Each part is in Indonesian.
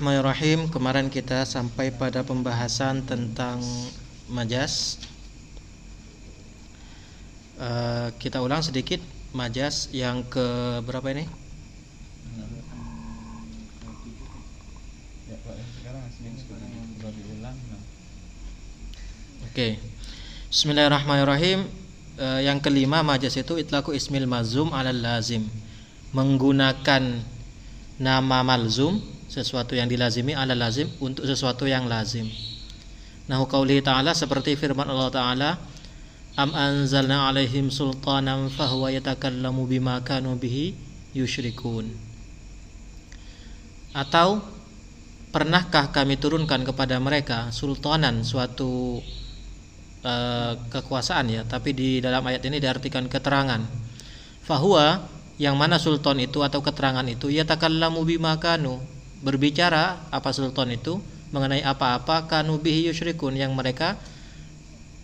Bismillahirrahmanirrahim. Kemarin kita sampai pada pembahasan tentang majas. Uh, kita ulang sedikit majas yang ke berapa ini? Oke. Okay. Bismillahirrahmanirrahim. Uh, yang kelima majas itu itlaku ismil mazum alal lazim. Menggunakan nama malzum sesuatu yang dilazimi ala lazim untuk sesuatu yang lazim. Nahu qauli ta'ala seperti firman Allah ta'ala Am anzalna alaihim sultanan fahuwa yatakallamu bima kanu bihi yushrikun. Atau pernahkah kami turunkan kepada mereka sultanan suatu uh, kekuasaan ya? Tapi di dalam ayat ini diartikan keterangan. Fahuwa yang mana sultan itu atau keterangan itu ya takallamu bima kanu berbicara apa sultan itu mengenai apa-apa kanu bihi yusyrikun yang mereka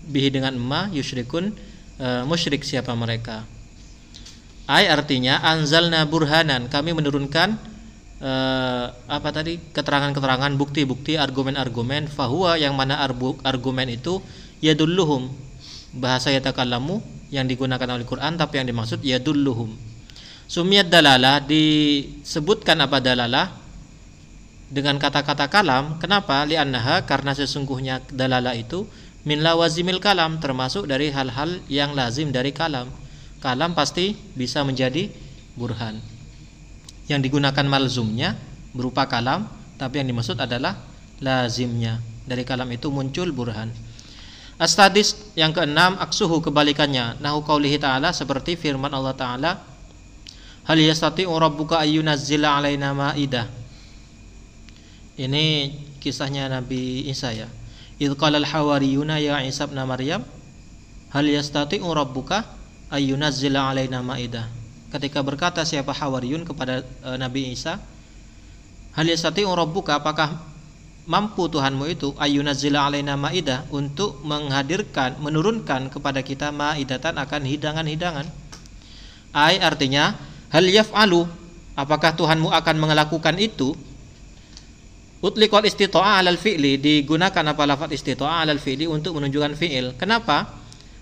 bihi dengan emma yusyrikun e, musyrik siapa mereka. Ay artinya anzalna burhanan kami menurunkan e, apa tadi keterangan-keterangan bukti-bukti argumen-argumen fahuwa yang mana argumen itu yadulluhum bahasa yatakallamu yang digunakan oleh Quran tapi yang dimaksud yadulluhum. Sumiyat dalalah disebutkan apa dalalah dengan kata-kata kalam. Kenapa? Li'annaha karena sesungguhnya dalalah itu min lawazimil kalam termasuk dari hal-hal yang lazim dari kalam. Kalam pasti bisa menjadi burhan. Yang digunakan malzumnya berupa kalam, tapi yang dimaksud adalah lazimnya. Dari kalam itu muncul burhan. Astadis yang keenam aksuhu kebalikannya. Nahu qaulihi ta'ala seperti firman Allah Ta'ala Hal yastati'u rabbuka ayyunazzila alaina ma'idah. Ini kisahnya Nabi Isa ya. Idh qala al-hawariyuna ya Isa ibn Maryam hal yastati'u rabbuka ayyunazzila alaina ma'idah. Ketika berkata siapa Hawariyun kepada e, Nabi Isa, hal yastati'u rabbuka apakah mampu Tuhanmu itu ayyunazzila alaina ma'idah untuk menghadirkan menurunkan kepada kita ma'idatan akan hidangan-hidangan. Ai artinya hal yaf'alu apakah Tuhanmu akan melakukan itu utliqal istita'a alal fi'li digunakan apa lafaz istita'a alal fi'li untuk menunjukkan fi'il. Kenapa?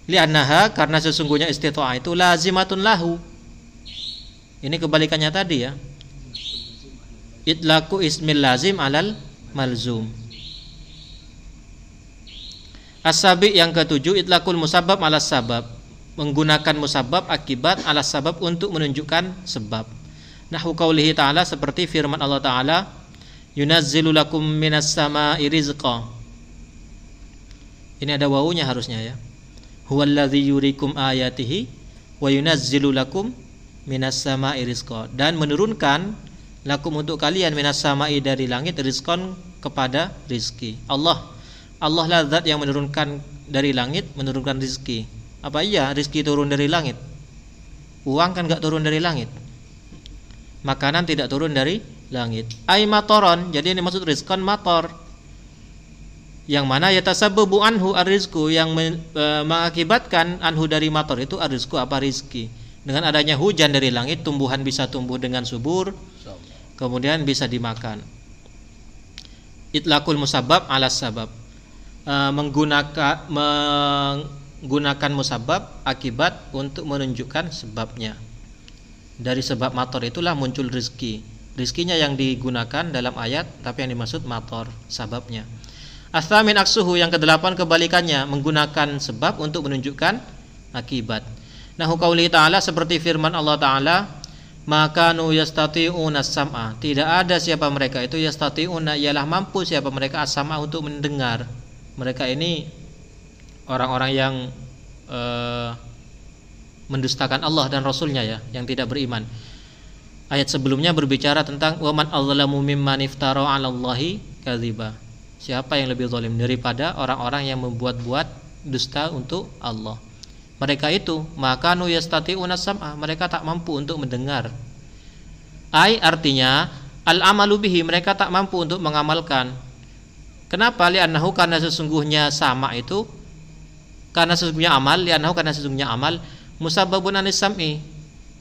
Li'annaha karena sesungguhnya istita'a itu lazimatun lahu. Ini kebalikannya tadi ya. Itlaku ismil lazim alal malzum. As-sabi yang ketujuh itlakul musabab alas sabab. Menggunakan musabab akibat alas sabab untuk menunjukkan sebab. Nahwu qaulihi ta'ala seperti firman Allah ta'ala yunazzilu lakum minas sama'i rizqa. Ini ada wawunya harusnya ya. Huwallazi yurikum ayatihi wa yunazzilu lakum minas sama'i rizqa dan menurunkan lakum untuk kalian minas sama'i dari langit rizqan kepada rizki. Allah Allah lah zat yang menurunkan dari langit menurunkan rizki apa iya rizki turun dari langit? Uang kan gak turun dari langit. Makanan tidak turun dari langit. Ai matoron, jadi ini maksud rizkon mator. Yang mana ya tasabbu anhu arizku yang men, e, mengakibatkan anhu dari mator itu arizku apa rizki. Dengan adanya hujan dari langit, tumbuhan bisa tumbuh dengan subur, kemudian bisa dimakan. Itlakul musabab alas sabab. E, menggunakan meng, gunakan musabab akibat untuk menunjukkan sebabnya. Dari sebab motor itulah muncul rizki. Rizkinya yang digunakan dalam ayat, tapi yang dimaksud motor sababnya. Astamin aksuhu yang kedelapan kebalikannya menggunakan sebab untuk menunjukkan akibat. Nah, qauli ta'ala seperti firman Allah Ta'ala, maka nu yastati'una sam'a. Tidak ada siapa mereka itu yastati'una ialah mampu siapa mereka as-sam'a untuk mendengar. Mereka ini orang-orang yang uh, mendustakan Allah dan Rasulnya ya yang tidak beriman ayat sebelumnya berbicara tentang waman azlamu mimman iftara 'ala Allahi kadziba siapa yang lebih zalim daripada orang-orang yang membuat-buat dusta untuk Allah? Mereka itu maka nu yastati'una sam'a. Mereka tak mampu untuk mendengar. Ai artinya al amalu bihi. Mereka tak mampu untuk mengamalkan. Kenapa? Li'annahu karena sesungguhnya sama itu. Karena sesungguhnya amal lianahu karena sesungguhnya amal. Musababun anis sam'i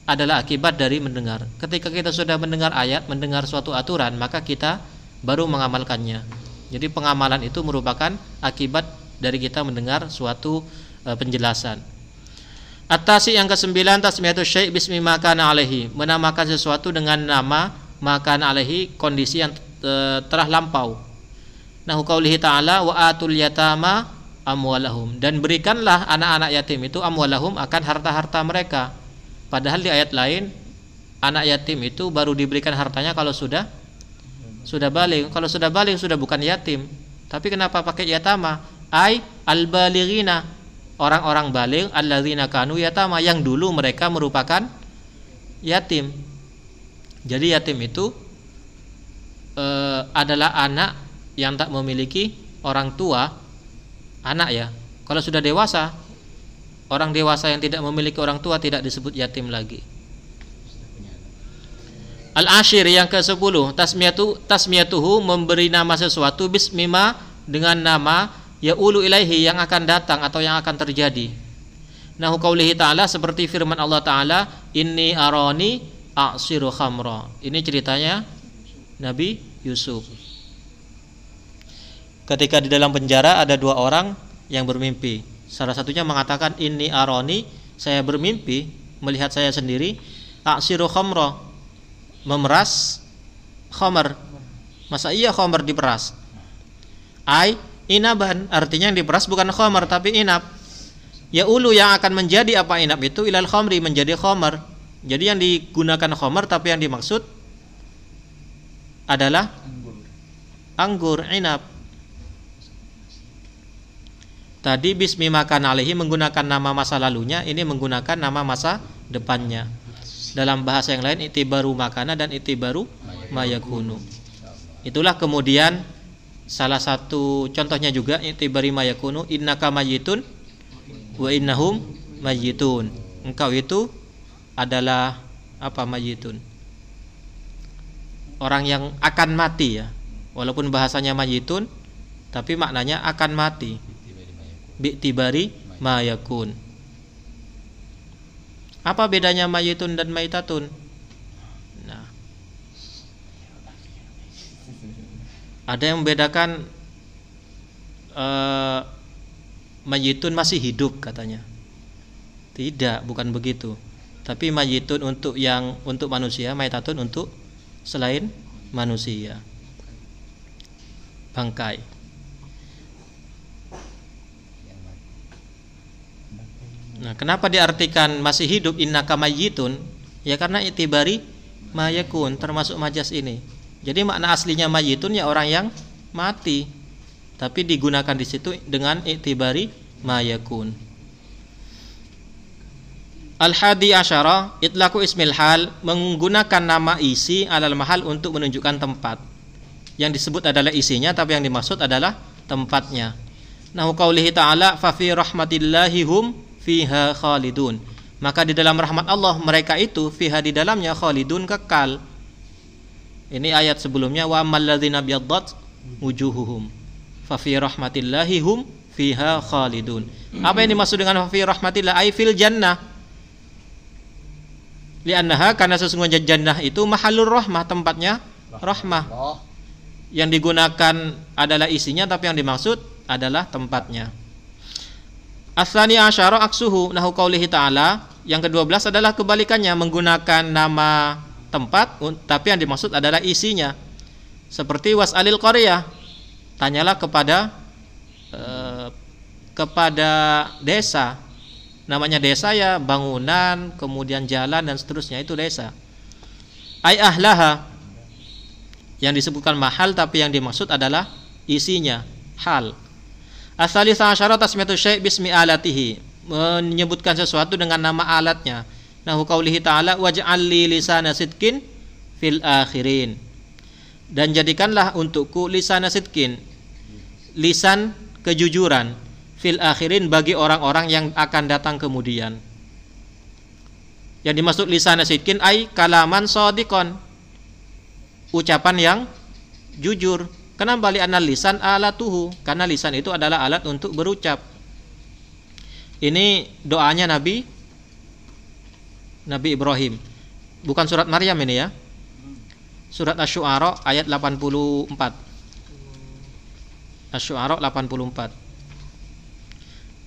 adalah akibat dari mendengar ketika kita sudah mendengar ayat mendengar suatu aturan maka kita baru mengamalkannya. Jadi pengamalan itu merupakan akibat dari kita mendengar suatu uh, penjelasan. Atasi yang kesembilan tasmiyatu syai' bismi makana alaihi, menamakan sesuatu dengan nama makan alaihi kondisi yang uh, telah lampau. Nah, qaulihi ta'ala wa atul yatama amwalahum dan berikanlah anak-anak yatim itu amwalahum akan harta-harta mereka. Padahal di ayat lain anak yatim itu baru diberikan hartanya kalau sudah sudah balik. Kalau sudah balik sudah bukan yatim. Tapi kenapa pakai yatama? Ai al-balighina orang-orang balik alladzina kanu yatama yang dulu mereka merupakan yatim. Jadi yatim itu e, adalah anak yang tak memiliki orang tua anak ya. Kalau sudah dewasa, orang dewasa yang tidak memiliki orang tua tidak disebut yatim lagi. Al-ashir yang ke-10 tasmiyatu tasmiyatuhu memberi nama sesuatu bismima dengan nama ya ulu ilaihi yang akan datang atau yang akan terjadi. Nahu qaulihi ta'ala seperti firman Allah taala inni arani a'siru khamra. Ini ceritanya Nabi Yusuf. Ketika di dalam penjara ada dua orang yang bermimpi. Salah satunya mengatakan ini aroni, saya bermimpi melihat saya sendiri aksiru khamra memeras khamar. Masa iya khamar diperas? Ai inaban artinya yang diperas bukan khamar tapi inap. Ya ulu yang akan menjadi apa inap itu ilal khamri menjadi khamar. Jadi yang digunakan khamar tapi yang dimaksud adalah anggur, anggur inap. Tadi bismi makan alihi menggunakan nama masa lalunya, ini menggunakan nama masa depannya. Dalam bahasa yang lain itibaru makana dan itibaru mayakunu. Itulah kemudian salah satu contohnya juga itibari mayakunu innaka mayitun wa innahum mayitun. Engkau itu adalah apa mayitun? Orang yang akan mati ya. Walaupun bahasanya mayitun tapi maknanya akan mati bi'tibari ma yakun. Apa bedanya mayitun dan maitatun? Nah. Ada yang membedakan uh, mayitun masih hidup katanya. Tidak, bukan begitu. Tapi mayitun untuk yang untuk manusia, maitatun untuk selain manusia. Bangkai. Nah, kenapa diartikan masih hidup innaka mayyitun? Ya karena itibari mayakun termasuk majas ini. Jadi makna aslinya mayyitun ya orang yang mati. Tapi digunakan di situ dengan itibari mayakun. Al-hadi asyara itlaku ismil hal menggunakan nama isi alal mahal untuk menunjukkan tempat. Yang disebut adalah isinya tapi yang dimaksud adalah tempatnya. Nah, qaulihi ta'ala fa fi rahmatillahi hum fiha khalidun. Maka di dalam rahmat Allah mereka itu fiha di dalamnya khalidun kekal. Ini ayat sebelumnya wa amalladzina biyaddat wujuhuhum fa fi rahmatillahi hum fiha khalidun. Apa yang dimaksud dengan fi rahmatillah? Ay fil jannah. Li'annaha karena sesungguhnya jannah itu mahalur rahmah tempatnya rahmah. Yang digunakan adalah isinya tapi yang dimaksud adalah tempatnya Asani asyara aksuhu nahu qaulihi ta'ala Yang kedua belas adalah kebalikannya Menggunakan nama tempat Tapi yang dimaksud adalah isinya. Seperti was'alil qaryah Tanyalah kepada eh, Kepada desa. Namanya desa ya bangunan Kemudian jalan dan seterusnya Itu desa. Ay ahlaha Yang disebutkan mahal Tapi yang dimaksud adalah isinya Hal Asalisa asyara tasmiyatu syai' bismi alatihi menyebutkan sesuatu dengan nama alatnya. Nahu qaulihi ta'ala waj'al li lisana sidkin fil akhirin. Dan jadikanlah untukku lisana sidkin lisan kejujuran fil akhirin bagi orang-orang yang akan datang kemudian. Yang dimaksud lisana sidkin ai kalaman sodikon ucapan yang jujur Kenapa balik anal lisan alatuhu? Karena lisan itu adalah alat untuk berucap. Ini doanya Nabi Nabi Ibrahim. Bukan surat Maryam ini ya. Surat Asy-Syu'ara ayat 84. Asy-Syu'ara 84.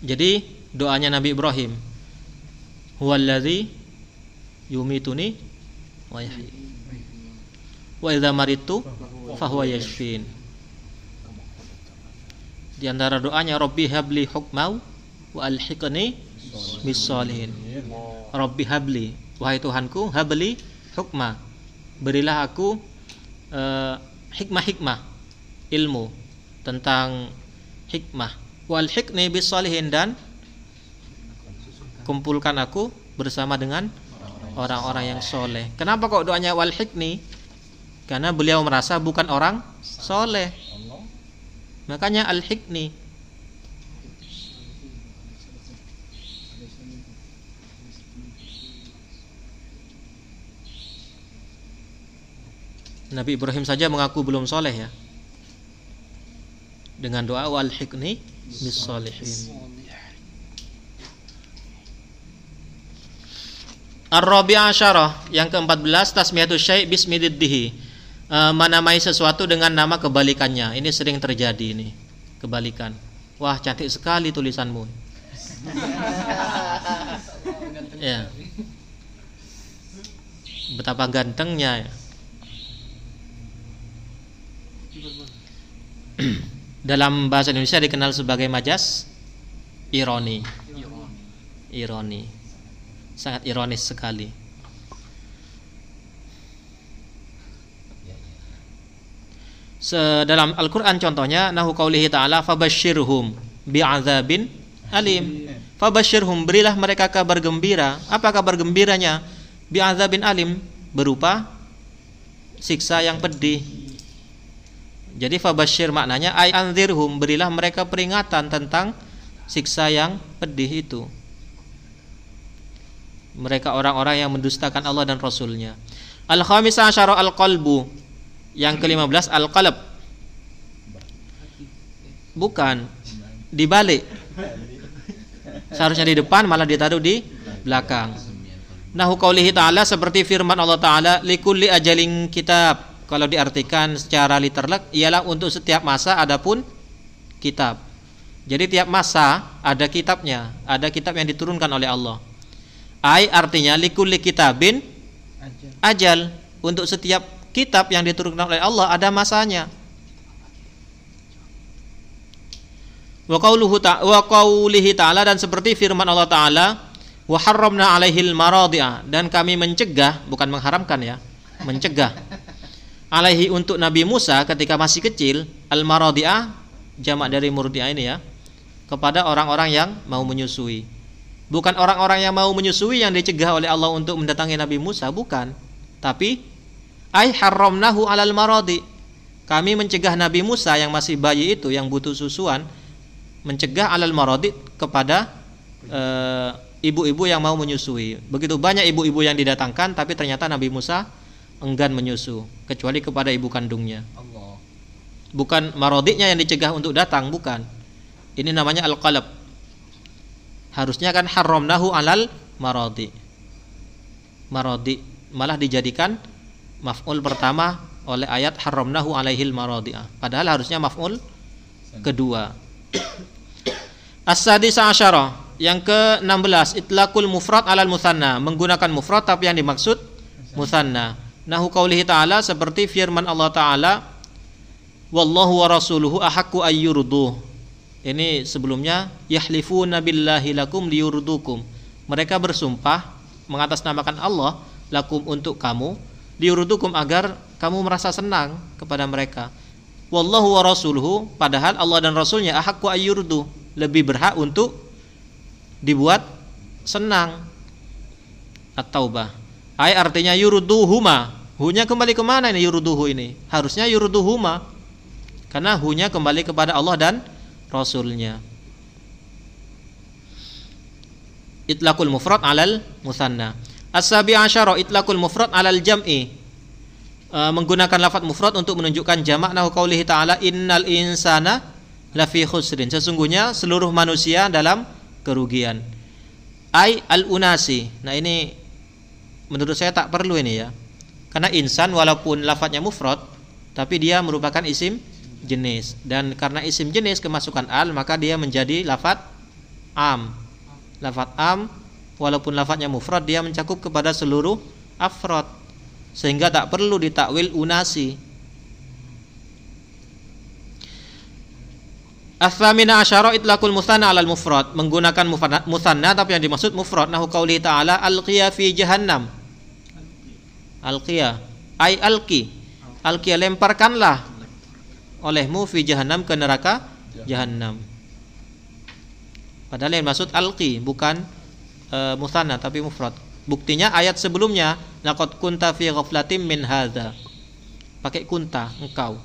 Jadi doanya Nabi Ibrahim huwallazi yumituni wa yahyi wa idza maritu fahuwa yashfin di antara doanya Rabbi habli hukmau wa alhiqni bis salihin Rabbi habli wahai Tuhanku habli hukma berilah aku uh, hikmah-hikmah ilmu tentang hikmah wal hikni bis salihin dan kumpulkan aku bersama dengan orang-orang yang soleh. Kenapa kok doanya wal hikni? Karena beliau merasa bukan orang soleh. Makanya al hikni. Nabi Ibrahim saja mengaku belum soleh ya. Dengan doa wal hikni bis. Ar-Rabi' asyarah yang ke-14 tasmiyatu syai' bismiddihi. E, menamai sesuatu dengan nama kebalikannya. Ini sering terjadi ini. Kebalikan. Wah, cantik sekali tulisanmu. ya. Betapa gantengnya ya. Dalam bahasa Indonesia dikenal sebagai majas ironi. Ironi sangat ironis sekali. Dalam Al-Quran contohnya Nahu qawlihi ta'ala Fabashirhum bi'adzabin alim. Fabashirhum berilah mereka kabar gembira. Apa kabar gembiranya? Bi'adzabin alim Berupa Siksa yang pedih. Jadi fabashir maknanya Ay anzirhum berilah mereka peringatan tentang Siksa yang pedih itu. Mereka orang-orang yang mendustakan Allah dan Rasulnya. Al-khamisah asyara al-qalbu yang ke-15 al-qalb. Bukan. Dibalik seharusnya di depan malah ditaruh di belakang. Nahu qaulihi ta'ala seperti firman Allah ta'ala likulli ajalin kitab. Kalau diartikan secara literal ialah untuk setiap masa adapun kitab. Jadi tiap masa ada kitabnya ada kitab yang diturunkan oleh Allah. Ai artinya likulli kitabin ajal. Untuk setiap kitab yang diturunkan oleh Allah ada masanya. Wa qauluhu wa qaulihi ta'ala dan seperti firman Allah taala wa harramna alaihil maradi'a dan kami mencegah bukan mengharamkan ya, mencegah alaihi untuk Nabi Musa ketika masih kecil al maradi'ah jamak dari murdi'ah ini ya kepada orang-orang yang mau menyusui Bukan orang-orang yang mau menyusui yang dicegah oleh Allah untuk mendatangi Nabi Musa, bukan. Tapi ai haramnahu alal maradi. Kami mencegah Nabi Musa yang masih bayi itu yang butuh susuan mencegah alal maradi kepada eh, ibu-ibu uh, yang mau menyusui. Begitu banyak ibu-ibu yang didatangkan tapi ternyata Nabi Musa enggan menyusu kecuali kepada ibu kandungnya. Allah. Bukan marodiknya yang dicegah untuk datang, bukan. Ini namanya al-qalb harusnya kan haramnahu alal maradi maradi malah dijadikan maf'ul pertama oleh ayat haramnahu alaihil maradi padahal harusnya maf'ul kedua. As-sadisa asyara yang ke-16 itlaqul mufrad alal musanna menggunakan mufrad tapi yang dimaksud musanna. Nahu qaulihi ta'ala seperti firman Allah taala wallahu wa rasuluhu ahaqqu ayyurduh ini sebelumnya yahlifuna billahi lakum liyurdukum. Mereka bersumpah mengatasnamakan Allah lakum untuk kamu liyurdukum agar kamu merasa senang kepada mereka. Wallahu wa rasuluhu padahal Allah dan Rasulnya ahaqqu ayyurdu lebih berhak untuk dibuat senang. At-Taubah. Ay artinya yurduhuma. Hunya kembali ke mana ini yurduhu ini? Harusnya yurduhuma. Karena hunya kembali kepada Allah dan rasulnya itlaqul mufrad alal musanna as-sabi asyara itlaqul mufrad alal jam'i. E, menggunakan lafaz mufrad untuk menunjukkan jamak nahu qaulihi ta'ala innal insana lafi khusrin. Sesungguhnya seluruh manusia dalam kerugian. Ai al unasi nah ini menurut saya tak perlu ini ya. Karena insan walaupun lafadznya mufrad tapi dia merupakan isim jenis. Dan karena isim jenis kemasukan al maka dia menjadi lafat am. Lafat am walaupun lafadznya mufrad dia mencakup kepada seluruh afrod sehingga tak perlu ditakwil unasi As-samina asyara itlaqul musanna 'alal mufrad, menggunakan musanna tapi yang dimaksud mufrad nahu qauli ta'ala alqiya fi jahannam. Alqiya ay alqi. Alqiya lemparkanlah olehmu fi jahannam ke neraka jahannam. Padahal yang maksud alqi bukan e, musanna tapi mufrad. Buktinya ayat sebelumnya laqad kunta fi ghaflatin min hadza. Pakai kunta engkau.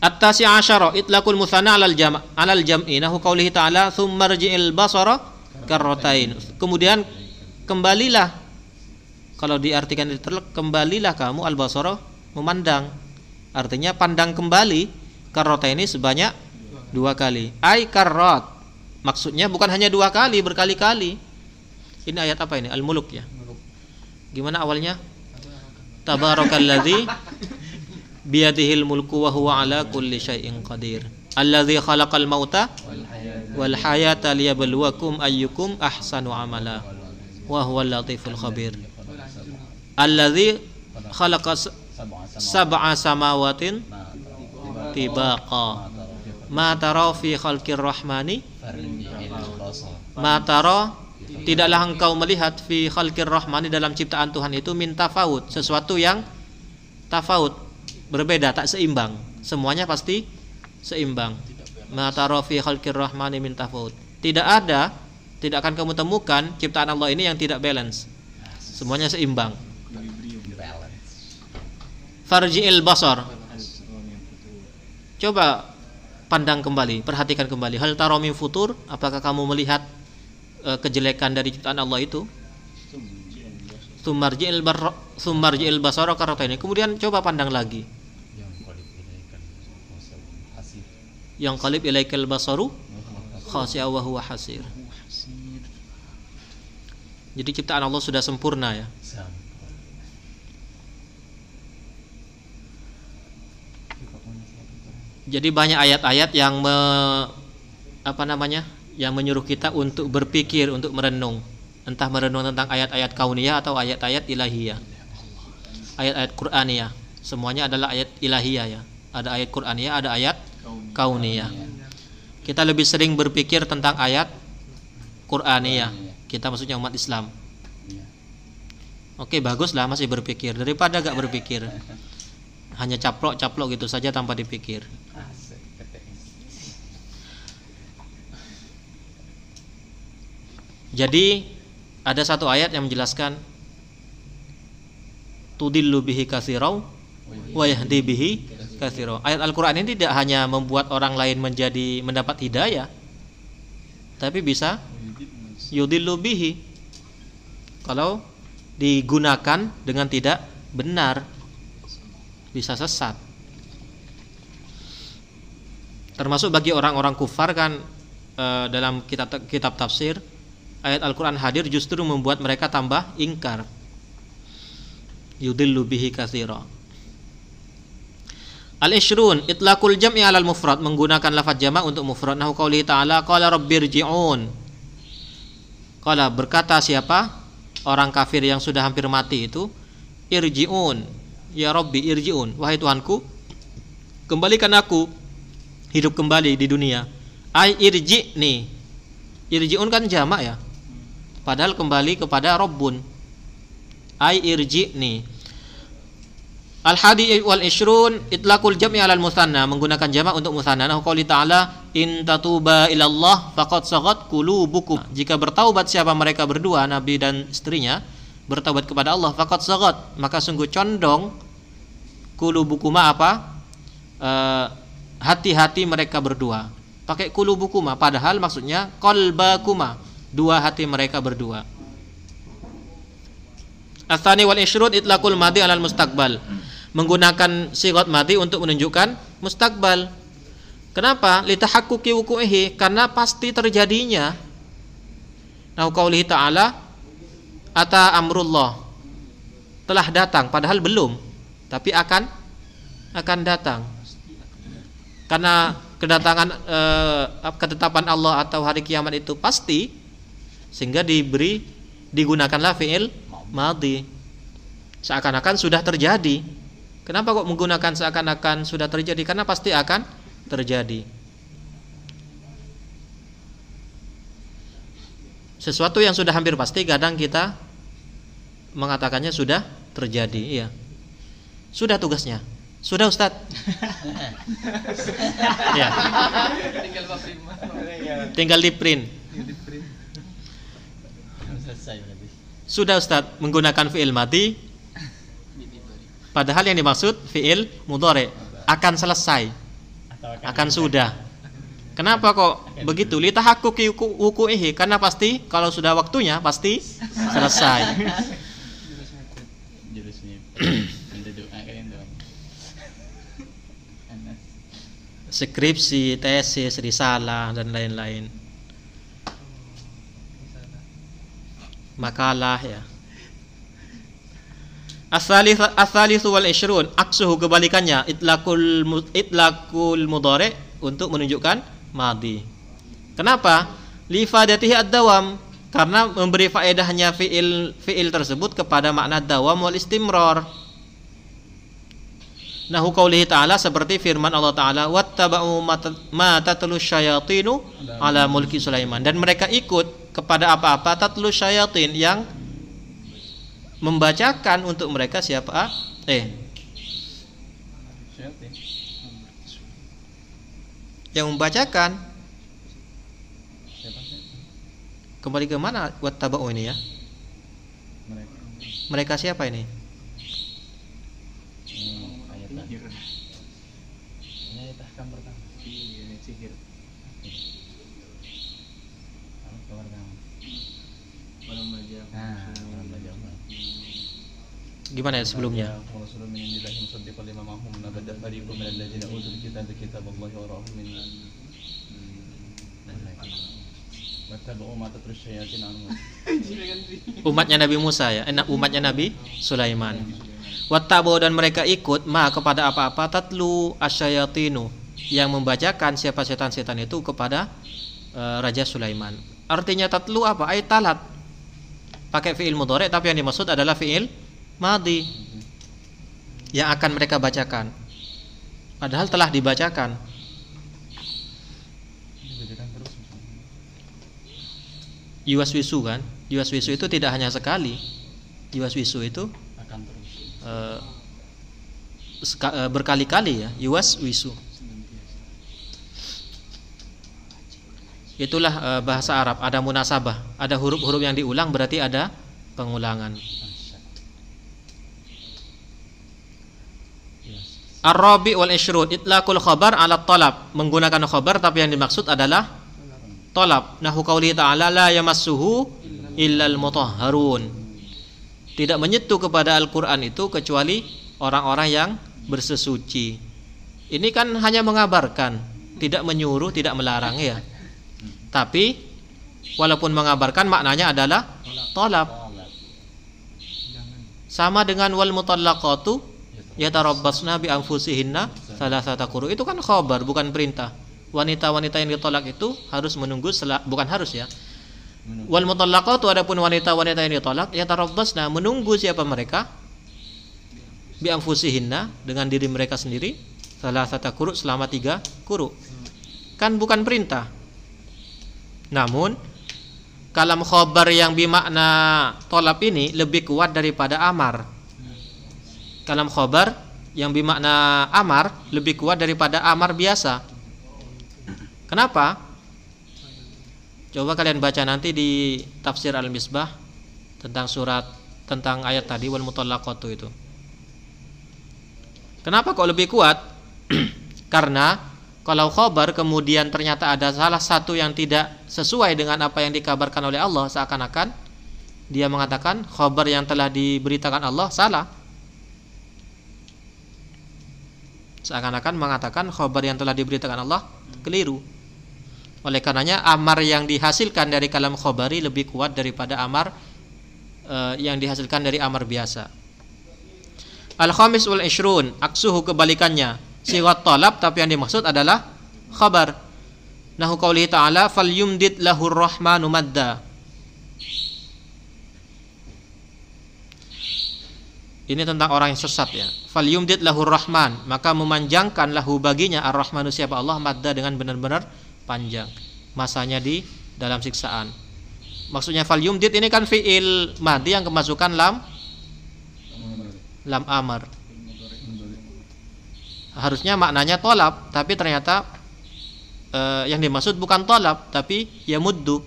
At-tasi asyara itlaqul musanna 'alal jam' 'alal jam'i nahu qaulihi ta'ala tsumma rji'il basara karratain. Kemudian kembalilah kalau diartikan diterlek kembalilah kamu al-basara memandang. Artinya pandang kembali karrota ini sebanyak dua kali. Ai karrot. Maksudnya bukan hanya dua kali, berkali-kali. Ini ayat apa ini? Al-Muluk ya. Gimana awalnya? Tabarakalladzi biyadihil mulku wa huwa ala kulli syai'in qadir alladzi khalaqal mauta wal hayata liyabluwakum ayyukum ahsanu amala wa huwal latiful khabir alladzi khalaqa sab'a samawatin tibaqa ma tara fi khalqir rahmani ma tara tidaklah engkau melihat fi khalqir rahmani dalam ciptaan Tuhan itu minta faut sesuatu yang tafaut berbeda tak seimbang. Semuanya pasti seimbang. Matara fi khalqir rahmani min tafawut. Tidak ada tidak akan kamu temukan ciptaan Allah ini yang tidak balance. Semuanya seimbang. Farji'il basar. Coba pandang kembali perhatikan kembali. Hal taromi futur? Apakah kamu melihat uh, kejelekan dari ciptaan Allah itu? Sumarji'il bar sumarji'il basara ini kemudian coba pandang lagi. Yang qalib ilaikal basaru? Khasi'a wa huwa hasir. Jadi ciptaan Allah sudah sempurna ya. Jadi banyak ayat-ayat yang me, apa namanya? yang menyuruh kita untuk berpikir, untuk merenung. Entah merenung tentang ayat-ayat kauniyah atau ayat-ayat ilahiyah. Ayat-ayat Qur'aniyah. Semuanya adalah ayat ilahiyah ya. Ada ayat Qur'aniyah, ada ayat kauniyah. Kita lebih sering berpikir tentang ayat Qur'aniyah. Kita maksudnya umat Islam. Oke, baguslah masih berpikir daripada gak berpikir. Hanya caplok-caplok gitu saja tanpa dipikir. Jadi ada satu ayat yang menjelaskan tudillu bihi kasirau wa yahdi bihi kathiro. Ayat Al-Qur'an ini tidak hanya membuat orang lain menjadi mendapat hidayah, tapi bisa yudillu bihi. Kalau digunakan dengan tidak benar bisa sesat. Termasuk bagi orang-orang kufar kan e, dalam kitab kitab tafsir ayat Al-Qur'an hadir justru membuat mereka tambah ingkar. Yudillu bihi kathira Al-ishrun itlaqul jam'i 'alal mufrad menggunakan lafaz jamak untuk mufrad nahu qauli ta'ala qala rabbirji'un. Qala berkata siapa? Orang kafir yang sudah hampir mati itu irji'un. Ya Rabbi irji'un. Wahai Tuhanku, kembalikan aku hidup kembali di dunia. Ai irji'ni. Irji'un kan jamak ya. Padahal kembali kepada Rabbun. Ai irji'ni Al hadi wal ishrun itlaqul jam'i alal musanna menggunakan jamak untuk musanna. Nah, qouli ta'ala in tatuba ilallah faqad sagat qulubukum. Jika bertaubat siapa mereka berdua nabi dan istrinya bertaubat kepada Allah faqad sagat maka sungguh condong qulubukuma apa? Eh, hati-hati mereka berdua. Pakai qulubukuma padahal maksudnya qalbakuma dua hati mereka berdua. Asani wal ishrun itlaqul madi alal mustaqbal menggunakan sigot mati untuk menunjukkan mustakbal. Kenapa? Litahakkuki wuku'ihi karena pasti terjadinya. Nah, qaulihi ta'ala ata amrullah telah datang padahal belum tapi akan akan datang. Karena kedatangan eh, ketetapan Allah atau hari kiamat itu pasti sehingga diberi digunakanlah fi'il madhi. Seakan-akan sudah terjadi. Kenapa kok menggunakan seakan-akan sudah terjadi? Karena pasti akan terjadi. Sesuatu yang sudah hampir pasti kadang kita mengatakannya sudah terjadi, iya. Sudah tugasnya. Sudah Ustaz. ya. Tinggal di print. Sudah Ustaz menggunakan fi'il mati padahal yang dimaksud fi'il mudhari akan selesai. Akan sudah. Kenapa kok begitu? Litahakkuki wuku'ihi karena pasti kalau sudah waktunya pasti selesai. skripsi, tesis, risalah dan lain-lain. Makalah ya. As-salisu wal ishrun aksuhu kebalikannya itlaqul itlaqul mudhari untuk menunjukkan madi. Kenapa? Lifadatihi ad-dawam karena memberi faedahnya fiil fiil tersebut kepada makna dawam wal istimrar. Nahu qaulihi ta'ala seperti firman Allah Ta'ala wattaba'u ma tatlu syayatinu ala mulki Sulaiman. Dan mereka ikut kepada apa-apa tatlu syayatin yang membacakan untuk mereka siapa? Eh. Yang membacakan. Kembali ke mana? Wattaba'u ini ya? Mereka siapa ini? Gimana ya sebelumnya? Umatnya Nabi Musa ya, enak umatnya Nabi Sulaiman. Wattabu dan mereka ikut ma kepada apa-apa tatlu asyayatinu yang membacakan siapa setan-setan itu kepada uh, Raja Sulaiman. Artinya tatlu apa? Ayat talat. Pakai fiil mudhari tapi yang dimaksud adalah fiil madi yang akan mereka bacakan. Padahal telah dibacakan. Yuwaswisu kan? Yuwaswisu itu tidak hanya sekali. Yuwaswisu itu akan terus. Uh, berkali-kali ya, yuwaswisu. Itulah uh, bahasa Arab, ada munasabah, ada huruf-huruf yang diulang berarti ada pengulangan. Ar-rabi wal ishrud itlaqul khabar ala talab menggunakan khabar tapi yang dimaksud adalah talab. Nahu qauli ta'ala la yamassuhu illal mutahharun. Tidak menyentuh kepada Al-Qur'an itu kecuali orang-orang yang bersesuci. Ini kan hanya mengabarkan, tidak menyuruh, tidak melarang ya. Tapi walaupun mengabarkan maknanya adalah tolak. Sama dengan wal mutallaqatu yatarabbasna bi anfusihinna salasata quru. Itu kan khabar bukan perintah. Wanita-wanita yang ditolak itu harus menunggu selak, bukan harus ya. Wal mutallaqatu adapun wanita-wanita yang ditolak yatarabbasna menunggu siapa mereka? Bi anfusihinna dengan diri mereka sendiri salasata quru selama tiga quru. Kan bukan perintah namun kalam khobar yang bimakna tolap ini lebih kuat daripada amar. Kalam khobar yang bimakna amar lebih kuat daripada amar biasa. Kenapa? Coba kalian baca nanti di tafsir Al-Misbah tentang surat tentang ayat tadi wal mutallaqatu itu. Kenapa kok lebih kuat? Karena kalau khobar kemudian ternyata ada salah satu yang tidak sesuai dengan apa yang dikabarkan oleh Allah seakan-akan dia mengatakan khobar yang telah diberitakan Allah salah seakan-akan mengatakan khobar yang telah diberitakan Allah keliru oleh karenanya amar yang dihasilkan dari kalam khobari lebih kuat daripada amar uh, yang dihasilkan dari amar biasa Al khamis wal ishrun aksuhu kebalikannya. Sigat talab tapi yang dimaksud adalah khabar. Nahu qaulihi ta'ala falyumdid lahur rahmanu madda. Ini tentang orang yang sesat ya. Falyumdid lahur rahman, maka memanjangkan lahu baginya ar-rahmanu siapa Allah madda dengan benar-benar panjang. Masanya di dalam siksaan. Maksudnya falyumdid ini kan fiil madi yang kemasukan lam lam amar. Harusnya maknanya tolap, tapi ternyata eh, yang dimaksud bukan tolap, tapi ya muddu.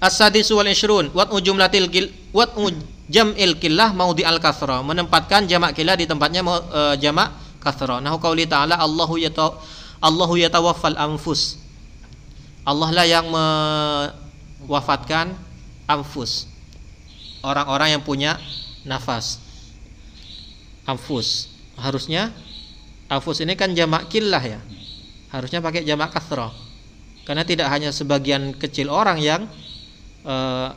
As-sadis wal ishrun wat ujumlatil wat jam'il killah mau di al kasra menempatkan jamak killah di tempatnya uh, jamak kasra. Nah qauli ta'ala Allahu yata Allahu yatawaffal anfus. Allah lah yang mewafatkan anfus. Orang-orang yang punya nafas. Anfus. Harusnya anfus ini kan jamak killah ya. Harusnya pakai jamak kasra. Karena tidak hanya sebagian kecil orang yang eh,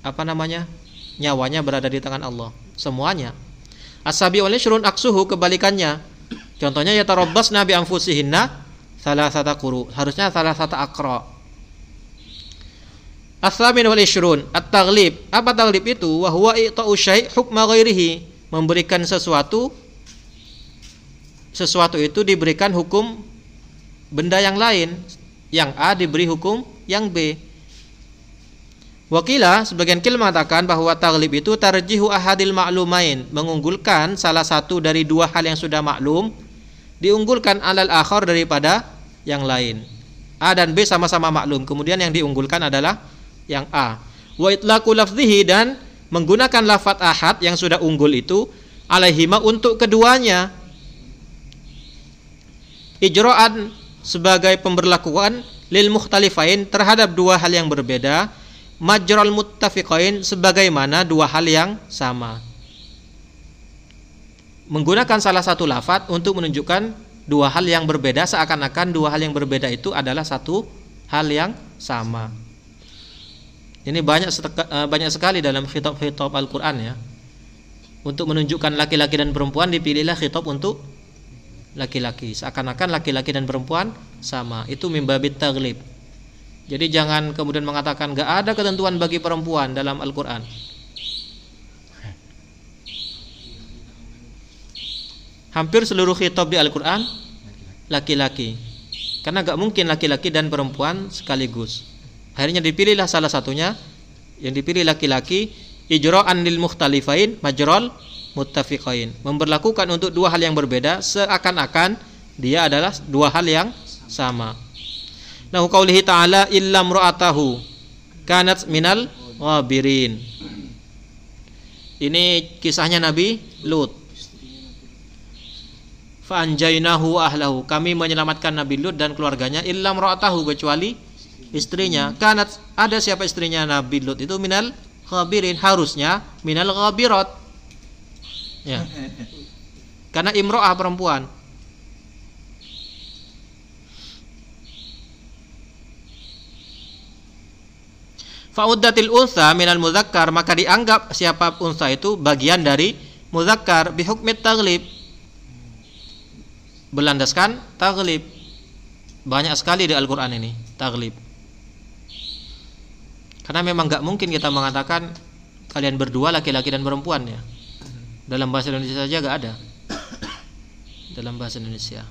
apa namanya nyawanya berada di tangan Allah. Semuanya. Asabi oleh syurun aksuhu kebalikannya. Contohnya ya tarobbas nabi anfusihinna salah satu kuru harusnya salah satu akro Asamin wal ishrun at-taghlib apa taglib itu? Wahwa i'ta'u syai' hukma ghairihi. Memberikan sesuatu sesuatu itu diberikan hukum benda yang lain. Yang A diberi hukum yang B Wakila sebagian kil mengatakan bahwa taglib itu tarjihu ahadil ma'lumain, mengunggulkan salah satu dari dua hal yang sudah maklum diunggulkan alal akhar daripada yang lain. A dan B sama-sama maklum, kemudian yang diunggulkan adalah yang A. Wa itlaqu lafzihi dan menggunakan lafat ahad yang sudah unggul itu alaihima untuk keduanya. Ijra'an sebagai pemberlakuan lil mukhtalifain terhadap dua hal yang berbeda majral muttafiqain sebagaimana dua hal yang sama. Menggunakan salah satu lafat untuk menunjukkan dua hal yang berbeda seakan-akan dua hal yang berbeda itu adalah satu hal yang sama. Ini banyak eh, banyak sekali dalam khitab-khitab Al-Qur'an ya. Untuk menunjukkan laki-laki dan perempuan dipilihlah khitab untuk laki-laki. Seakan-akan laki-laki dan perempuan sama. Itu mimbabit taglib. Jadi jangan kemudian mengatakan gak ada ketentuan bagi perempuan dalam Al-Quran. Hampir seluruh khitab di Al-Quran laki-laki. Karena gak mungkin laki-laki dan perempuan sekaligus. Akhirnya dipilihlah salah satunya yang dipilih laki-laki ijra'an lil mukhtalifain majral muttafiqain. Memberlakukan untuk dua hal yang berbeda seakan-akan dia adalah dua hal yang sama. Nahu qaulihi ta'ala illa mra'atahu kanat minal ghabirin. Ini kisahnya Nabi Lut. Fa'anjainahu ahlahu. Kami menyelamatkan Nabi Lut dan keluarganya illa mra'atahu kecuali istrinya. Kanat ada siapa istrinya Nabi Lut itu minal ghabirin harusnya minal ghabirat. Ya. Karena imro'ah perempuan. Fa'uddatil unsa minal muzakkar maka dianggap siapa unsa itu bagian dari muzakkar bihukmit taglib. Berlandaskan taglib. Banyak sekali di Al-Qur'an ini taglib. Karena memang nggak mungkin kita mengatakan kalian berdua laki-laki dan perempuan ya. Dalam bahasa Indonesia saja nggak ada. Dalam bahasa Indonesia.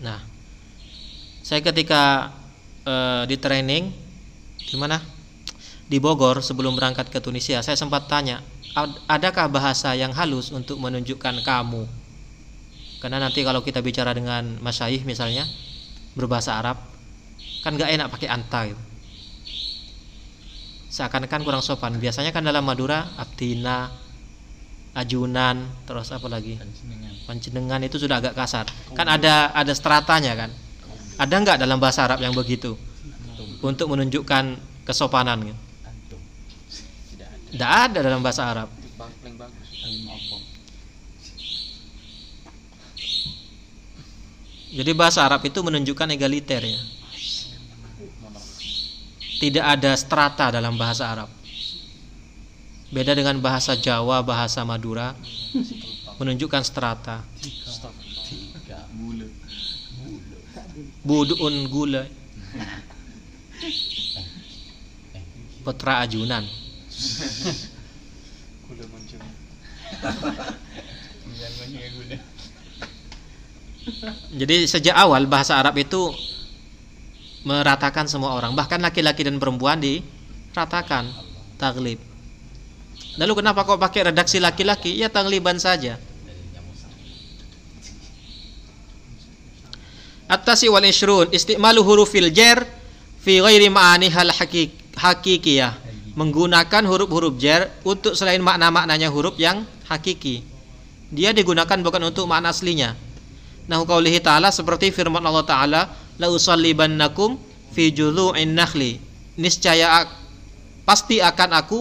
Nah, saya ketika uh, di training di mana? Di Bogor sebelum berangkat ke Tunisia, saya sempat tanya, adakah bahasa yang halus untuk menunjukkan kamu? Karena nanti kalau kita bicara dengan masyayikh misalnya berbahasa Arab, kan gak enak pakai anta gitu. Seakan-akan kurang sopan. Biasanya kan dalam Madura abdina, ajunan, terus apa lagi? Panjenengan itu sudah agak kasar. Kan ada ada stratanya kan. Ada nggak dalam bahasa Arab yang begitu? Untuk menunjukkan kesopanan gitu. Tidak ada dalam bahasa Arab. Jadi bahasa Arab itu menunjukkan egaliter ya. Tidak ada strata dalam bahasa Arab. Beda dengan bahasa Jawa, bahasa Madura menunjukkan strata. Buduun gula. Putra ajunan. Gula muncul. Jadi sejak awal bahasa Arab itu meratakan semua orang, bahkan laki-laki dan perempuan diratakan taglib. Lalu kenapa kok pakai redaksi laki-laki? Ya tagliban saja. At-tasi wal ishrun istimalu hurufil jar fi ghairi ma'anihal hakik hakikiyah. Menggunakan huruf-huruf jar untuk selain makna-maknanya huruf yang hakiki. Dia digunakan bukan untuk makna aslinya. Nah, qaulihi ta'ala seperti firman Allah Ta'ala, la usallibannakum fi julu'in nakhli. Niscaya pasti akan aku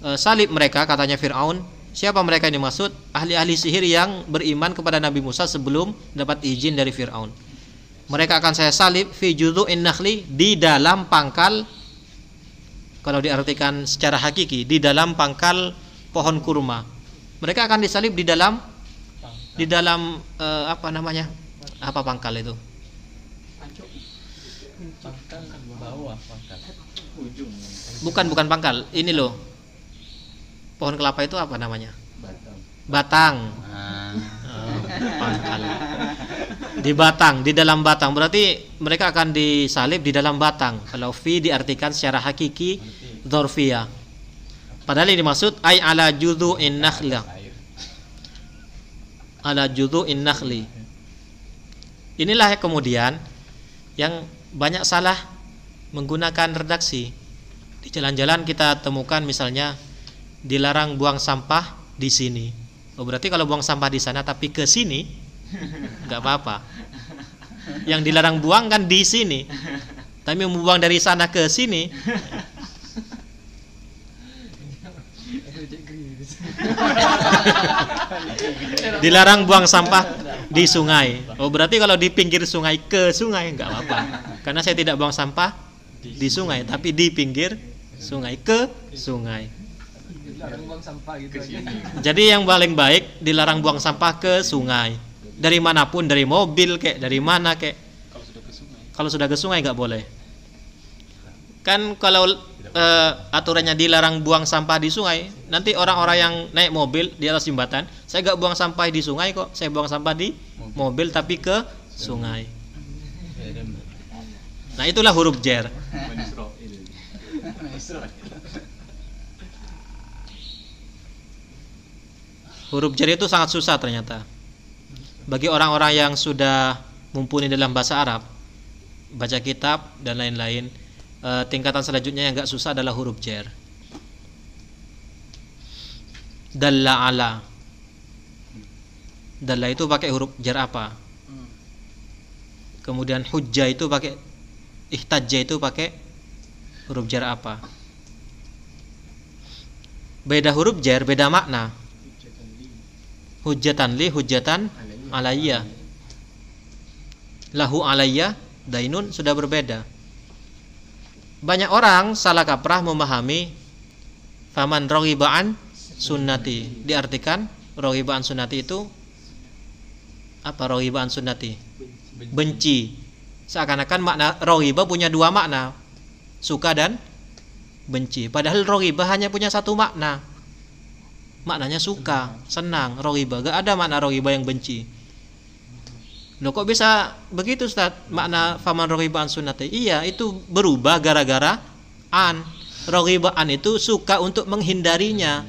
e, salib mereka katanya Firaun. Siapa mereka yang dimaksud? Ahli-ahli sihir yang beriman kepada Nabi Musa sebelum dapat izin dari Firaun. Mereka akan saya salib fi julu'in nakhli di dalam pangkal kalau diartikan secara hakiki di dalam pangkal pohon kurma. Mereka akan disalib di dalam di dalam uh, apa namanya? Apa pangkal itu? Pangkal bawah pangkal ujung bukan bukan pangkal. Ini loh. Pohon kelapa itu apa namanya? Batang. Batang. Ah. Oh, pangkal di batang di dalam batang berarti mereka akan disalib di dalam batang kalau fi diartikan secara hakiki dorfia padahal ini dimaksud ay ala judu'in nakhla air ala judu'in nakhli. Inilah yang kemudian yang banyak salah menggunakan redaksi. Di jalan-jalan kita temukan misalnya dilarang buang sampah di sini. Oh berarti kalau buang sampah di sana tapi ke sini nggak apa-apa. Yang dilarang buang kan di sini. Tapi membuang dari sana ke sini dilarang buang sampah di sungai. Oh berarti kalau di pinggir sungai ke sungai nggak apa-apa. Karena saya tidak buang sampah di sungai, tapi di pinggir sungai ke sungai. Dilarang buang sampah gitu. Jadi yang paling baik dilarang buang sampah ke sungai. Dari mana pun, dari mobil kayak dari mana kayak. Kalau sudah ke sungai. Kalau sudah ke sungai nggak boleh. Kan kalau eh, aturannya dilarang buang sampah di sungai, nanti orang-orang yang naik mobil di atas jembatan, saya nggak buang sampah di sungai kok, saya buang sampah di mobil tapi ke sungai. Nah itulah huruf jer. Huruf jer itu sangat susah ternyata. Bagi orang-orang yang sudah mumpuni dalam bahasa Arab, baca kitab dan lain-lain, eh, tingkatan selanjutnya yang nggak susah adalah huruf jer. Dalla ala. Dalla itu pakai huruf jer apa? Kemudian hujjah itu pakai ihtajja itu pakai huruf jar apa? Beda huruf jar, beda makna. Hujjatan li, hujjatan alayya. Lahu alayya, dainun sudah berbeda. Banyak orang salah kaprah memahami faman rohibaan sunnati. Diartikan rohibaan sunnati itu apa rohibaan sunnati? benci. Seakan-akan makna rohiba punya dua makna, suka dan benci. Padahal rohiba hanya punya satu makna. Maknanya suka, senang, rohiba. Gak ada makna rohiba yang benci. Loh kok bisa begitu Ustaz? Makna faman rohiba an sunnati. Iya, itu berubah gara-gara an. Rohiba an itu suka untuk menghindarinya.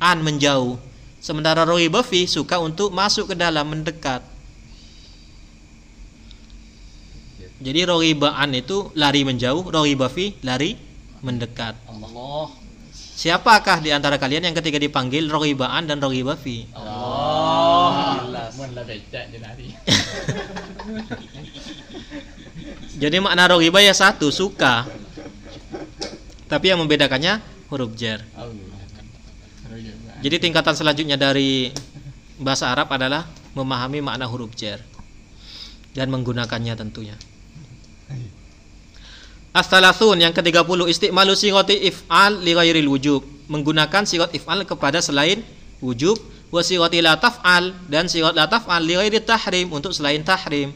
An menjauh. Sementara rohiba fi suka untuk masuk ke dalam mendekat. Jadi rohibaan itu lari menjauh, rohiba fi lari mendekat. Allah Siapakah di antara kalian yang ketika dipanggil rohibaan dan rohiba fi? Allah Jadi makna rohiba ya satu, suka. Tapi yang membedakannya huruf jar. Jadi tingkatan selanjutnya dari bahasa Arab adalah memahami makna huruf jar dan menggunakannya tentunya. As-salasun yang ke-30 istimalu sighati if'al li ghairil wujub. menggunakan sigot if'al kepada selain wujub wa sigot la taf'al dan sigot la taf'al li ghairi tahrim untuk selain tahrim.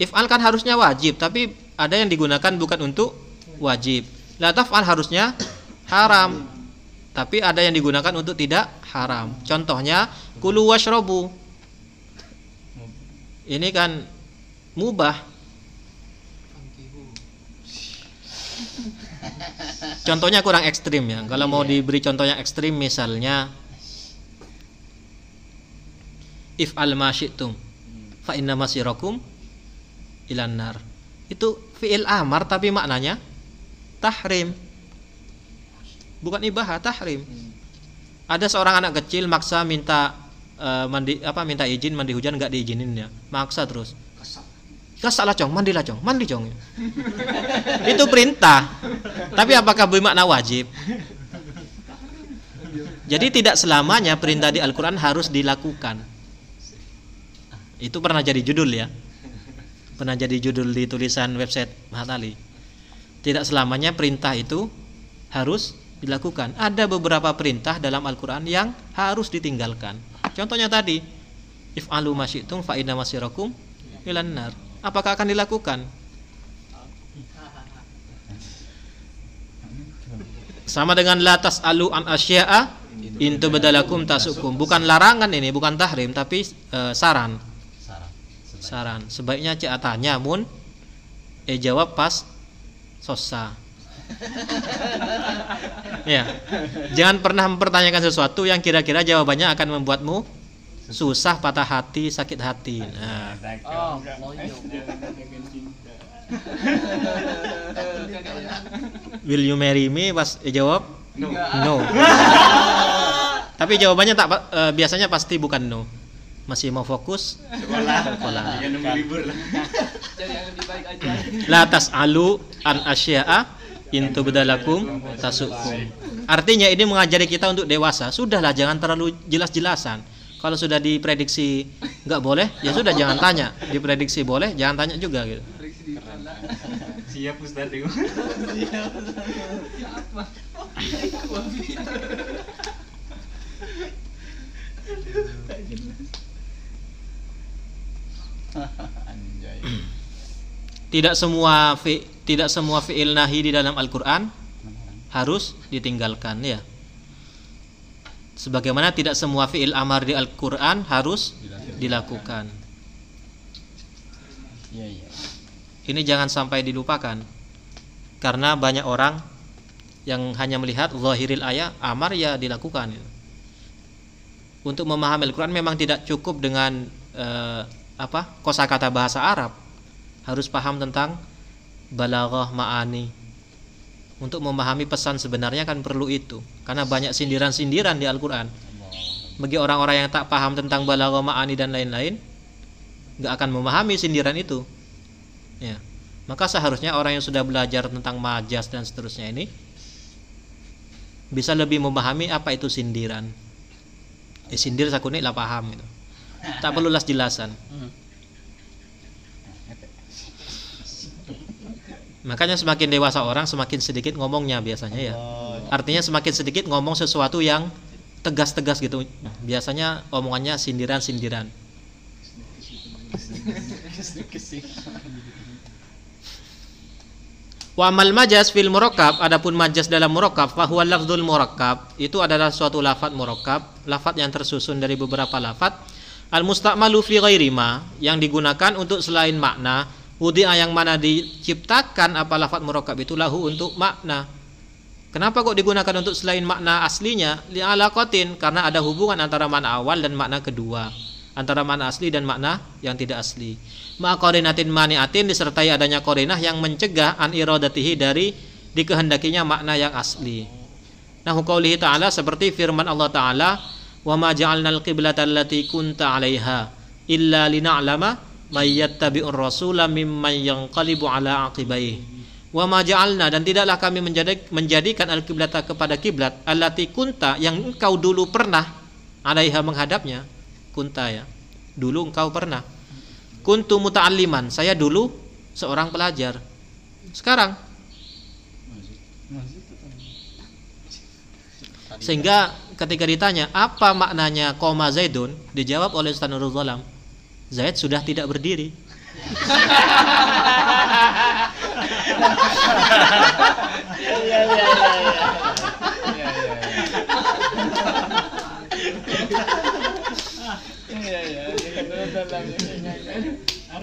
If'al kan harusnya wajib, tapi ada yang digunakan bukan untuk wajib. La taf'al harusnya haram, tapi ada yang digunakan untuk tidak haram. Contohnya kulu washrobu. Ini kan mubah. Contohnya kurang ekstrim ya. Kalau mau diberi contoh yang ekstrim misalnya if al masyitum fa inna masirakum ilan nar. Itu fi'il amar tapi maknanya tahrim. Bukan ibaha, tahrim. Ada seorang anak kecil maksa minta eh, mandi apa minta izin mandi hujan nggak diizinin ya. Maksa terus. Kasalah cong, mandilah cong, mandi cong. Itu perintah. Tapi apakah bermakna wajib? Jadi tidak selamanya perintah di Al-Quran harus dilakukan. Itu pernah jadi judul ya. Pernah jadi judul di tulisan website Mahatali. Tidak selamanya perintah itu harus dilakukan. Ada beberapa perintah dalam Al-Quran yang harus ditinggalkan. Contohnya tadi, if alu masyitum ilan. Apakah akan dilakukan? Sama dengan latas alu an asya'a intu badalakum tasukum. Bukan larangan ini, bukan tahrim, tapi saran. Saran. Saran. Sebaiknya cek tanya mun eh jawab pas sosa. ya. Jangan pernah mempertanyakan sesuatu yang kira-kira jawabannya akan membuatmu susah, patah hati, sakit hati. Nah, Oh, will you marry me? Pas eh, jawab no. Tapi jawabannya tak eh, biasanya pasti bukan no. Masih mau fokus Sekolah. sekolah. Ya nunggu libur lah. Cari yang lebih baik aja. La tas'alu an asya'a in tubdalakum tasukum. Artinya ini mengajari kita untuk dewasa. Sudahlah jangan terlalu jelas-jelasan. Kalau sudah diprediksi nggak boleh, ya sudah jangan tanya. Diprediksi boleh, jangan tanya juga gitu. Siap Ustaz itu. Siapa? Anjay. Tidak semua fi, tidak semua fi'il nahi di dalam Al-Qur'an harus ditinggalkan ya. Sebagaimana tidak semua fi'il amar di Al-Qur'an harus dilakukan. Iya iya. Ini jangan sampai dilupakan. Karena banyak orang yang hanya melihat zahiril ayat amar ya dilakukan. Untuk memahami Al-Qur'an memang tidak cukup dengan eh, apa? kosakata bahasa Arab. Harus paham tentang balaghah ma'ani. Untuk memahami pesan sebenarnya kan perlu itu. Karena banyak sindiran-sindiran di Al-Qur'an. Bagi orang-orang yang tak paham tentang balaghah ma'ani dan lain-lain, nggak akan memahami sindiran itu. Ya. Maka seharusnya orang yang sudah belajar tentang majas dan seterusnya ini bisa lebih memahami apa itu sindiran. Eh, sindir sakuni lah paham gitu. Tak perlu las jelasan. Makanya semakin dewasa orang semakin sedikit ngomongnya biasanya ya. Artinya semakin sedikit ngomong sesuatu yang tegas-tegas gitu. Biasanya omongannya sindiran-sindiran. Wa amal majas fil murakkab adapun majas dalam murakkab fa huwa lafdzul murakkab itu adalah suatu lafat murakkab lafat yang tersusun dari beberapa lafat al musta'malu fi ghairi ma yang digunakan untuk selain makna wudi'a yang mana diciptakan apa lafat murakkab itu lahu untuk makna Kenapa kok digunakan untuk selain makna aslinya? Li'alaqatin karena ada hubungan antara makna awal dan makna kedua antara makna asli dan makna yang tidak asli. Ma'qarinatin mani'atin disertai adanya qarinah yang mencegah an iradatihi dari dikehendakinya makna yang asli. Nah, qaulihi ta'ala seperti firman Allah taala, "Wa ma ja'alnal qiblata allati kunta 'alaiha illa lina'lama may yattabi'ur rasula mimman yanqalibu 'ala 'aqibaihi." Wa ma ja'alna dan tidaklah kami menjadi, menjadikan al-qiblata kepada kiblat allati kunta yang engkau dulu pernah 'alaiha menghadapnya kunta ya. Dulu engkau pernah. Kuntu muta'alliman. Saya dulu seorang pelajar. Sekarang Sehingga ketika ditanya apa maknanya koma Zaidun, dijawab oleh Ustaz Nurul Zalam, Zaid sudah tidak berdiri.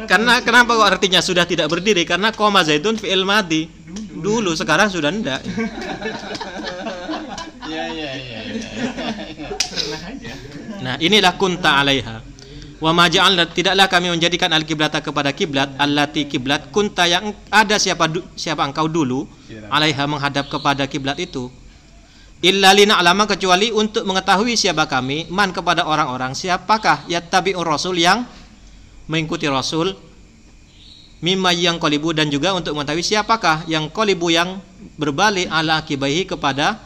Karena kenapa kok artinya sudah tidak berdiri? Karena koma Zaidun fi'il madi. Dulu sekarang sudah tidak. Iya iya iya. Nah, inilah kunta alaiha. Wa ma tidaklah kami menjadikan al-kiblata kepada kiblat allati kiblat kunta yang ada siapa siapa engkau dulu alaiha menghadap kepada kiblat itu. Illa lina'lama kecuali untuk mengetahui siapa kami man kepada orang-orang siapakah yattabi'ur rasul yang mengikuti rasul mimma yang kolibu dan juga untuk mengetahui siapakah yang kolibu yang berbalik ala akibaihi kepada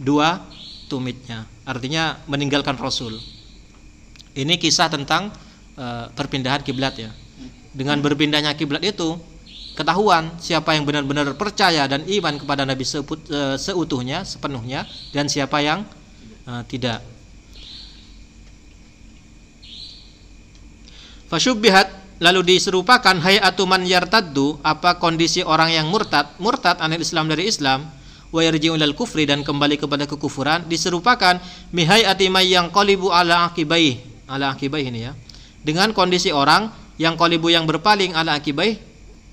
dua tumitnya. Artinya meninggalkan rasul ini kisah tentang eh, perpindahan kiblat ya. Dengan berpindahnya kiblat itu ketahuan siapa yang benar-benar percaya dan iman kepada Nabi seput- eh, seutuhnya sepenuhnya dan siapa yang eh, tidak. Fasyubbihat lalu diserupakan hayatu man yartaddu apa kondisi orang yang murtad murtad anil Islam dari Islam wa yarji'u ilal kufri dan kembali kepada kekufuran diserupakan mihayati may yang qalibu ala akibai ala akibai ini ya. Dengan kondisi orang yang qalibu yang berpaling ala akibai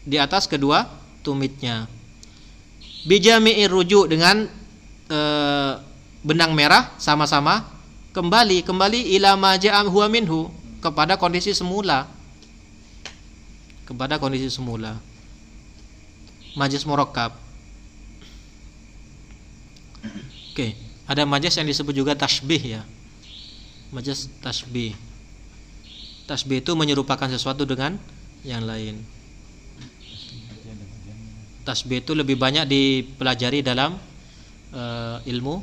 di atas kedua tumitnya. Bijami'ir rujuk dengan eh, benang merah sama-sama kembali kembali ila ma ja'a huwa minhu kepada kondisi semula. Kepada kondisi semula. Majlis murakkab. Oke ada majlis yang disebut juga tasbih ya majlis tasbih. Tasbih itu menyerupakan sesuatu dengan yang lain. Tasbih itu lebih banyak dipelajari dalam eh, ilmu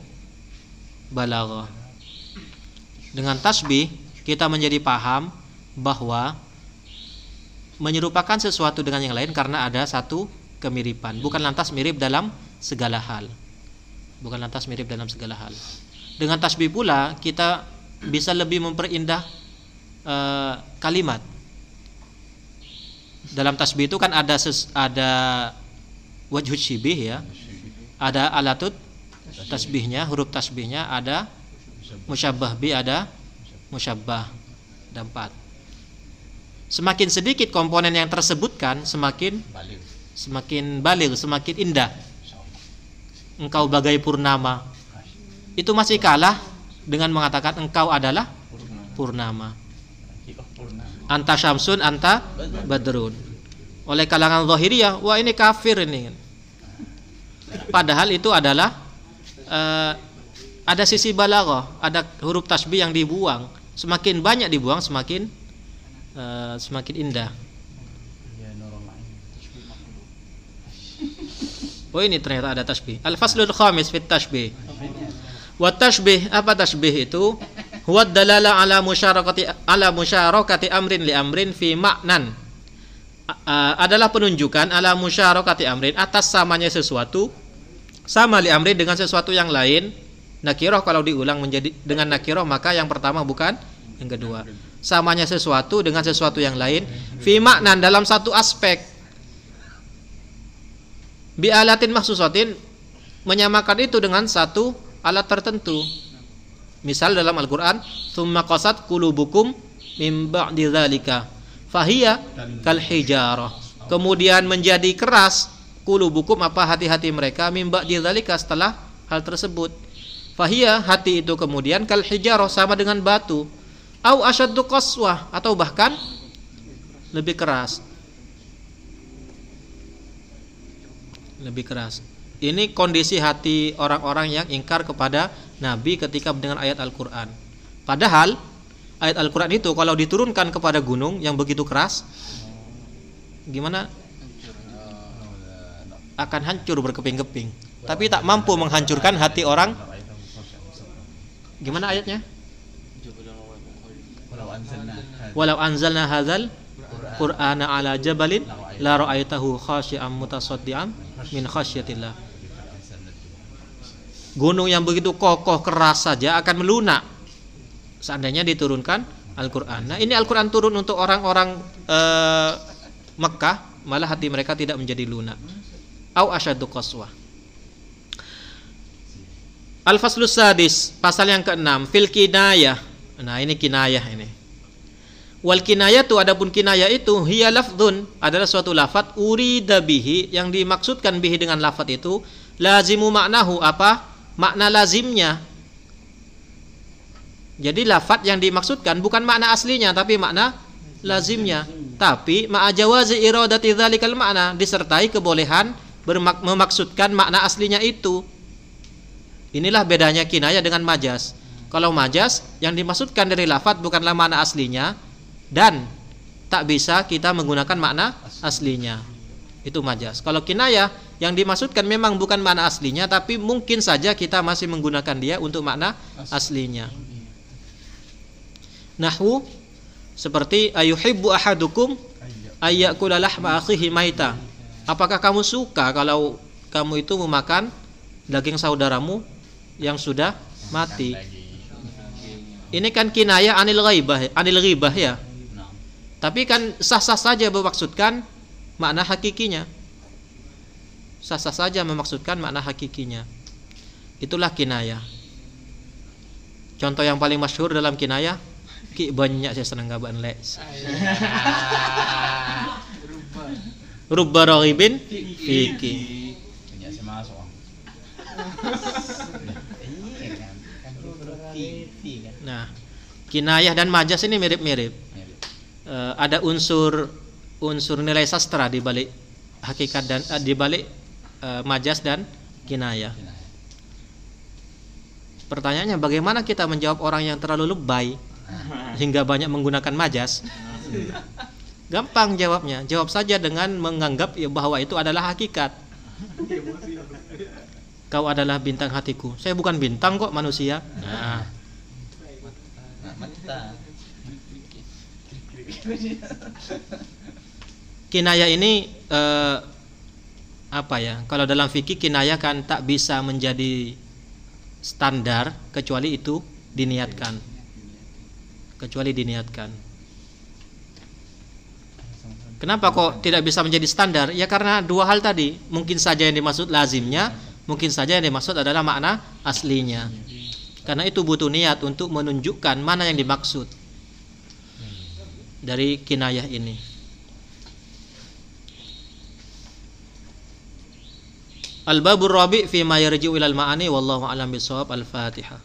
balaghah. Dengan tasbih kita menjadi paham bahwa menyerupakan sesuatu dengan yang lain karena ada satu kemiripan. Bukan lantas mirip dalam segala hal. Bukan lantas mirip dalam segala hal. Dengan tasbih pula kita bisa lebih memperindah eh, kalimat. Dalam tasbih itu kan ada ses, ada wajhud syibih ya. Ada alatut tasbihnya huruf tasbihnya ada musyabbah bi ada musyabbah ada empat. Semakin sedikit komponen yang tersebutkan semakin semakin balik semakin indah. Engkau bagai purnama. Itu masih kalah dengan mengatakan engkau adalah purnama. Anta syamsun anta badrun. Oleh kalangan zahiriyah wah ini kafir ini. Padahal itu adalah eh, ada sisi balaghah ada huruf tasbih yang dibuang. Semakin banyak dibuang semakin eh, semakin indah. Oh ini ternyata ada tasbih. Al faslul khamis fit tasbih wa tasbih apa tasbih itu? Huwa dalala ala musyarakati ala musyarakati amrin li amrin fi maknan a- adalah penunjukan ala musyarakati amrin atas samanya sesuatu sama li amrin dengan sesuatu yang lain. Nakiroh kalau diulang menjadi dengan nakiroh maka yang pertama bukan yang kedua. Samanya sesuatu dengan sesuatu yang lain. Fi maknan dalam satu aspek. Bi alatin maksusatin menyamakan itu dengan satu alat tertentu. Misal dalam Al-Qur'an tsumma qasat qulubukum mim ba'di dzalika fahiya kal hijarah. Kemudian menjadi keras qulubukum apa hati-hati mereka mim ba'di dzalika setelah hal tersebut. Fahiya hati itu kemudian kal hijarah sama dengan batu. Au asyaddu qaswah atau bahkan lebih keras. Lebih keras. Ini kondisi hati orang-orang yang ingkar kepada Nabi ketika mendengar ayat Al-Quran. Padahal ayat Al-Quran itu kalau diturunkan kepada gunung yang begitu keras, gimana? Akan hancur berkeping-keping. Tapi tak mampu menghancurkan hati orang. Gimana ayatnya? Walau anzalna hadzal Qur'ana ala jabalin la ra'aitahu khashi'an mutasaddian min khasyatillah. Gunung yang begitu kokoh keras saja akan melunak seandainya diturunkan Al-Qur'an. Nah, ini Al-Qur'an turun untuk orang-orang eh, Mekah, malah hati mereka tidak menjadi lunak. Au asyaddu qaswah. Al-Faslus Sadis, pasal yang keenam, fil kinayah. Nah, ini kinayah ini. Wal kinayah tu adapun kinayah itu hiya lafdzun adalah suatu lafat urida bihi yang dimaksudkan bihi dengan lafat itu lazimu maknahu apa? Makna lazimnya. Jadi lafat yang dimaksudkan bukan makna aslinya tapi makna lazimnya. Tapi ma'a jawazi iradati dzalikal makna disertai kebolehan memaksudkan makna aslinya itu. Inilah bedanya kinayah dengan majas. Kalau majas yang dimaksudkan dari lafat bukanlah makna aslinya dan tak bisa kita menggunakan makna aslinya. Itu majas. Kalau kinayah yang dimaksudkan memang bukan makna aslinya tapi mungkin saja kita masih menggunakan dia untuk makna aslinya. Nahwu seperti ayuhibbu ahadukum ayyakula lahma akhihi maita. Apakah kamu suka kalau kamu itu memakan daging saudaramu yang sudah mati? Ini kan kinayah anil ghaibah, anil ghibah ya. Tapi kan sah-sah saja memaksudkan makna hakikinya. Sah-sah saja memaksudkan makna hakikinya. Itulah kinayah. Contoh yang paling masyhur dalam kinayah Ki banyak saya senang gaban lek. Rubba raghibin fiki. Banyak saya masuk. TV. Nah, kinayah dan majas ini mirip-mirip. Mirip. Eh, ada unsur unsur nilai sastra di balik hakikat dan eh, di balik eh, majas dan kinayah. Pertanyaannya bagaimana kita menjawab orang yang terlalu lebay hingga banyak menggunakan majas? Gampang jawabnya. Jawab saja dengan menganggap ya bahwa itu adalah hakikat. Kau adalah bintang hatiku. Saya bukan bintang kok manusia. Nah, Nah, mata. Kinayah ini eh, apa ya? Kalau dalam fikih kinayah kan tak bisa menjadi standar kecuali itu diniatkan. Kecuali diniatkan. Kenapa kok tidak bisa menjadi standar? Ya karena dua hal tadi. Mungkin saja yang dimaksud lazimnya, mungkin saja yang dimaksud adalah makna aslinya. Karena itu butuh niat untuk menunjukkan mana yang dimaksud dari kinayah ini. الباب الرابع فيما يرجع إلى المعاني والله أعلم بالصواب الفاتحة.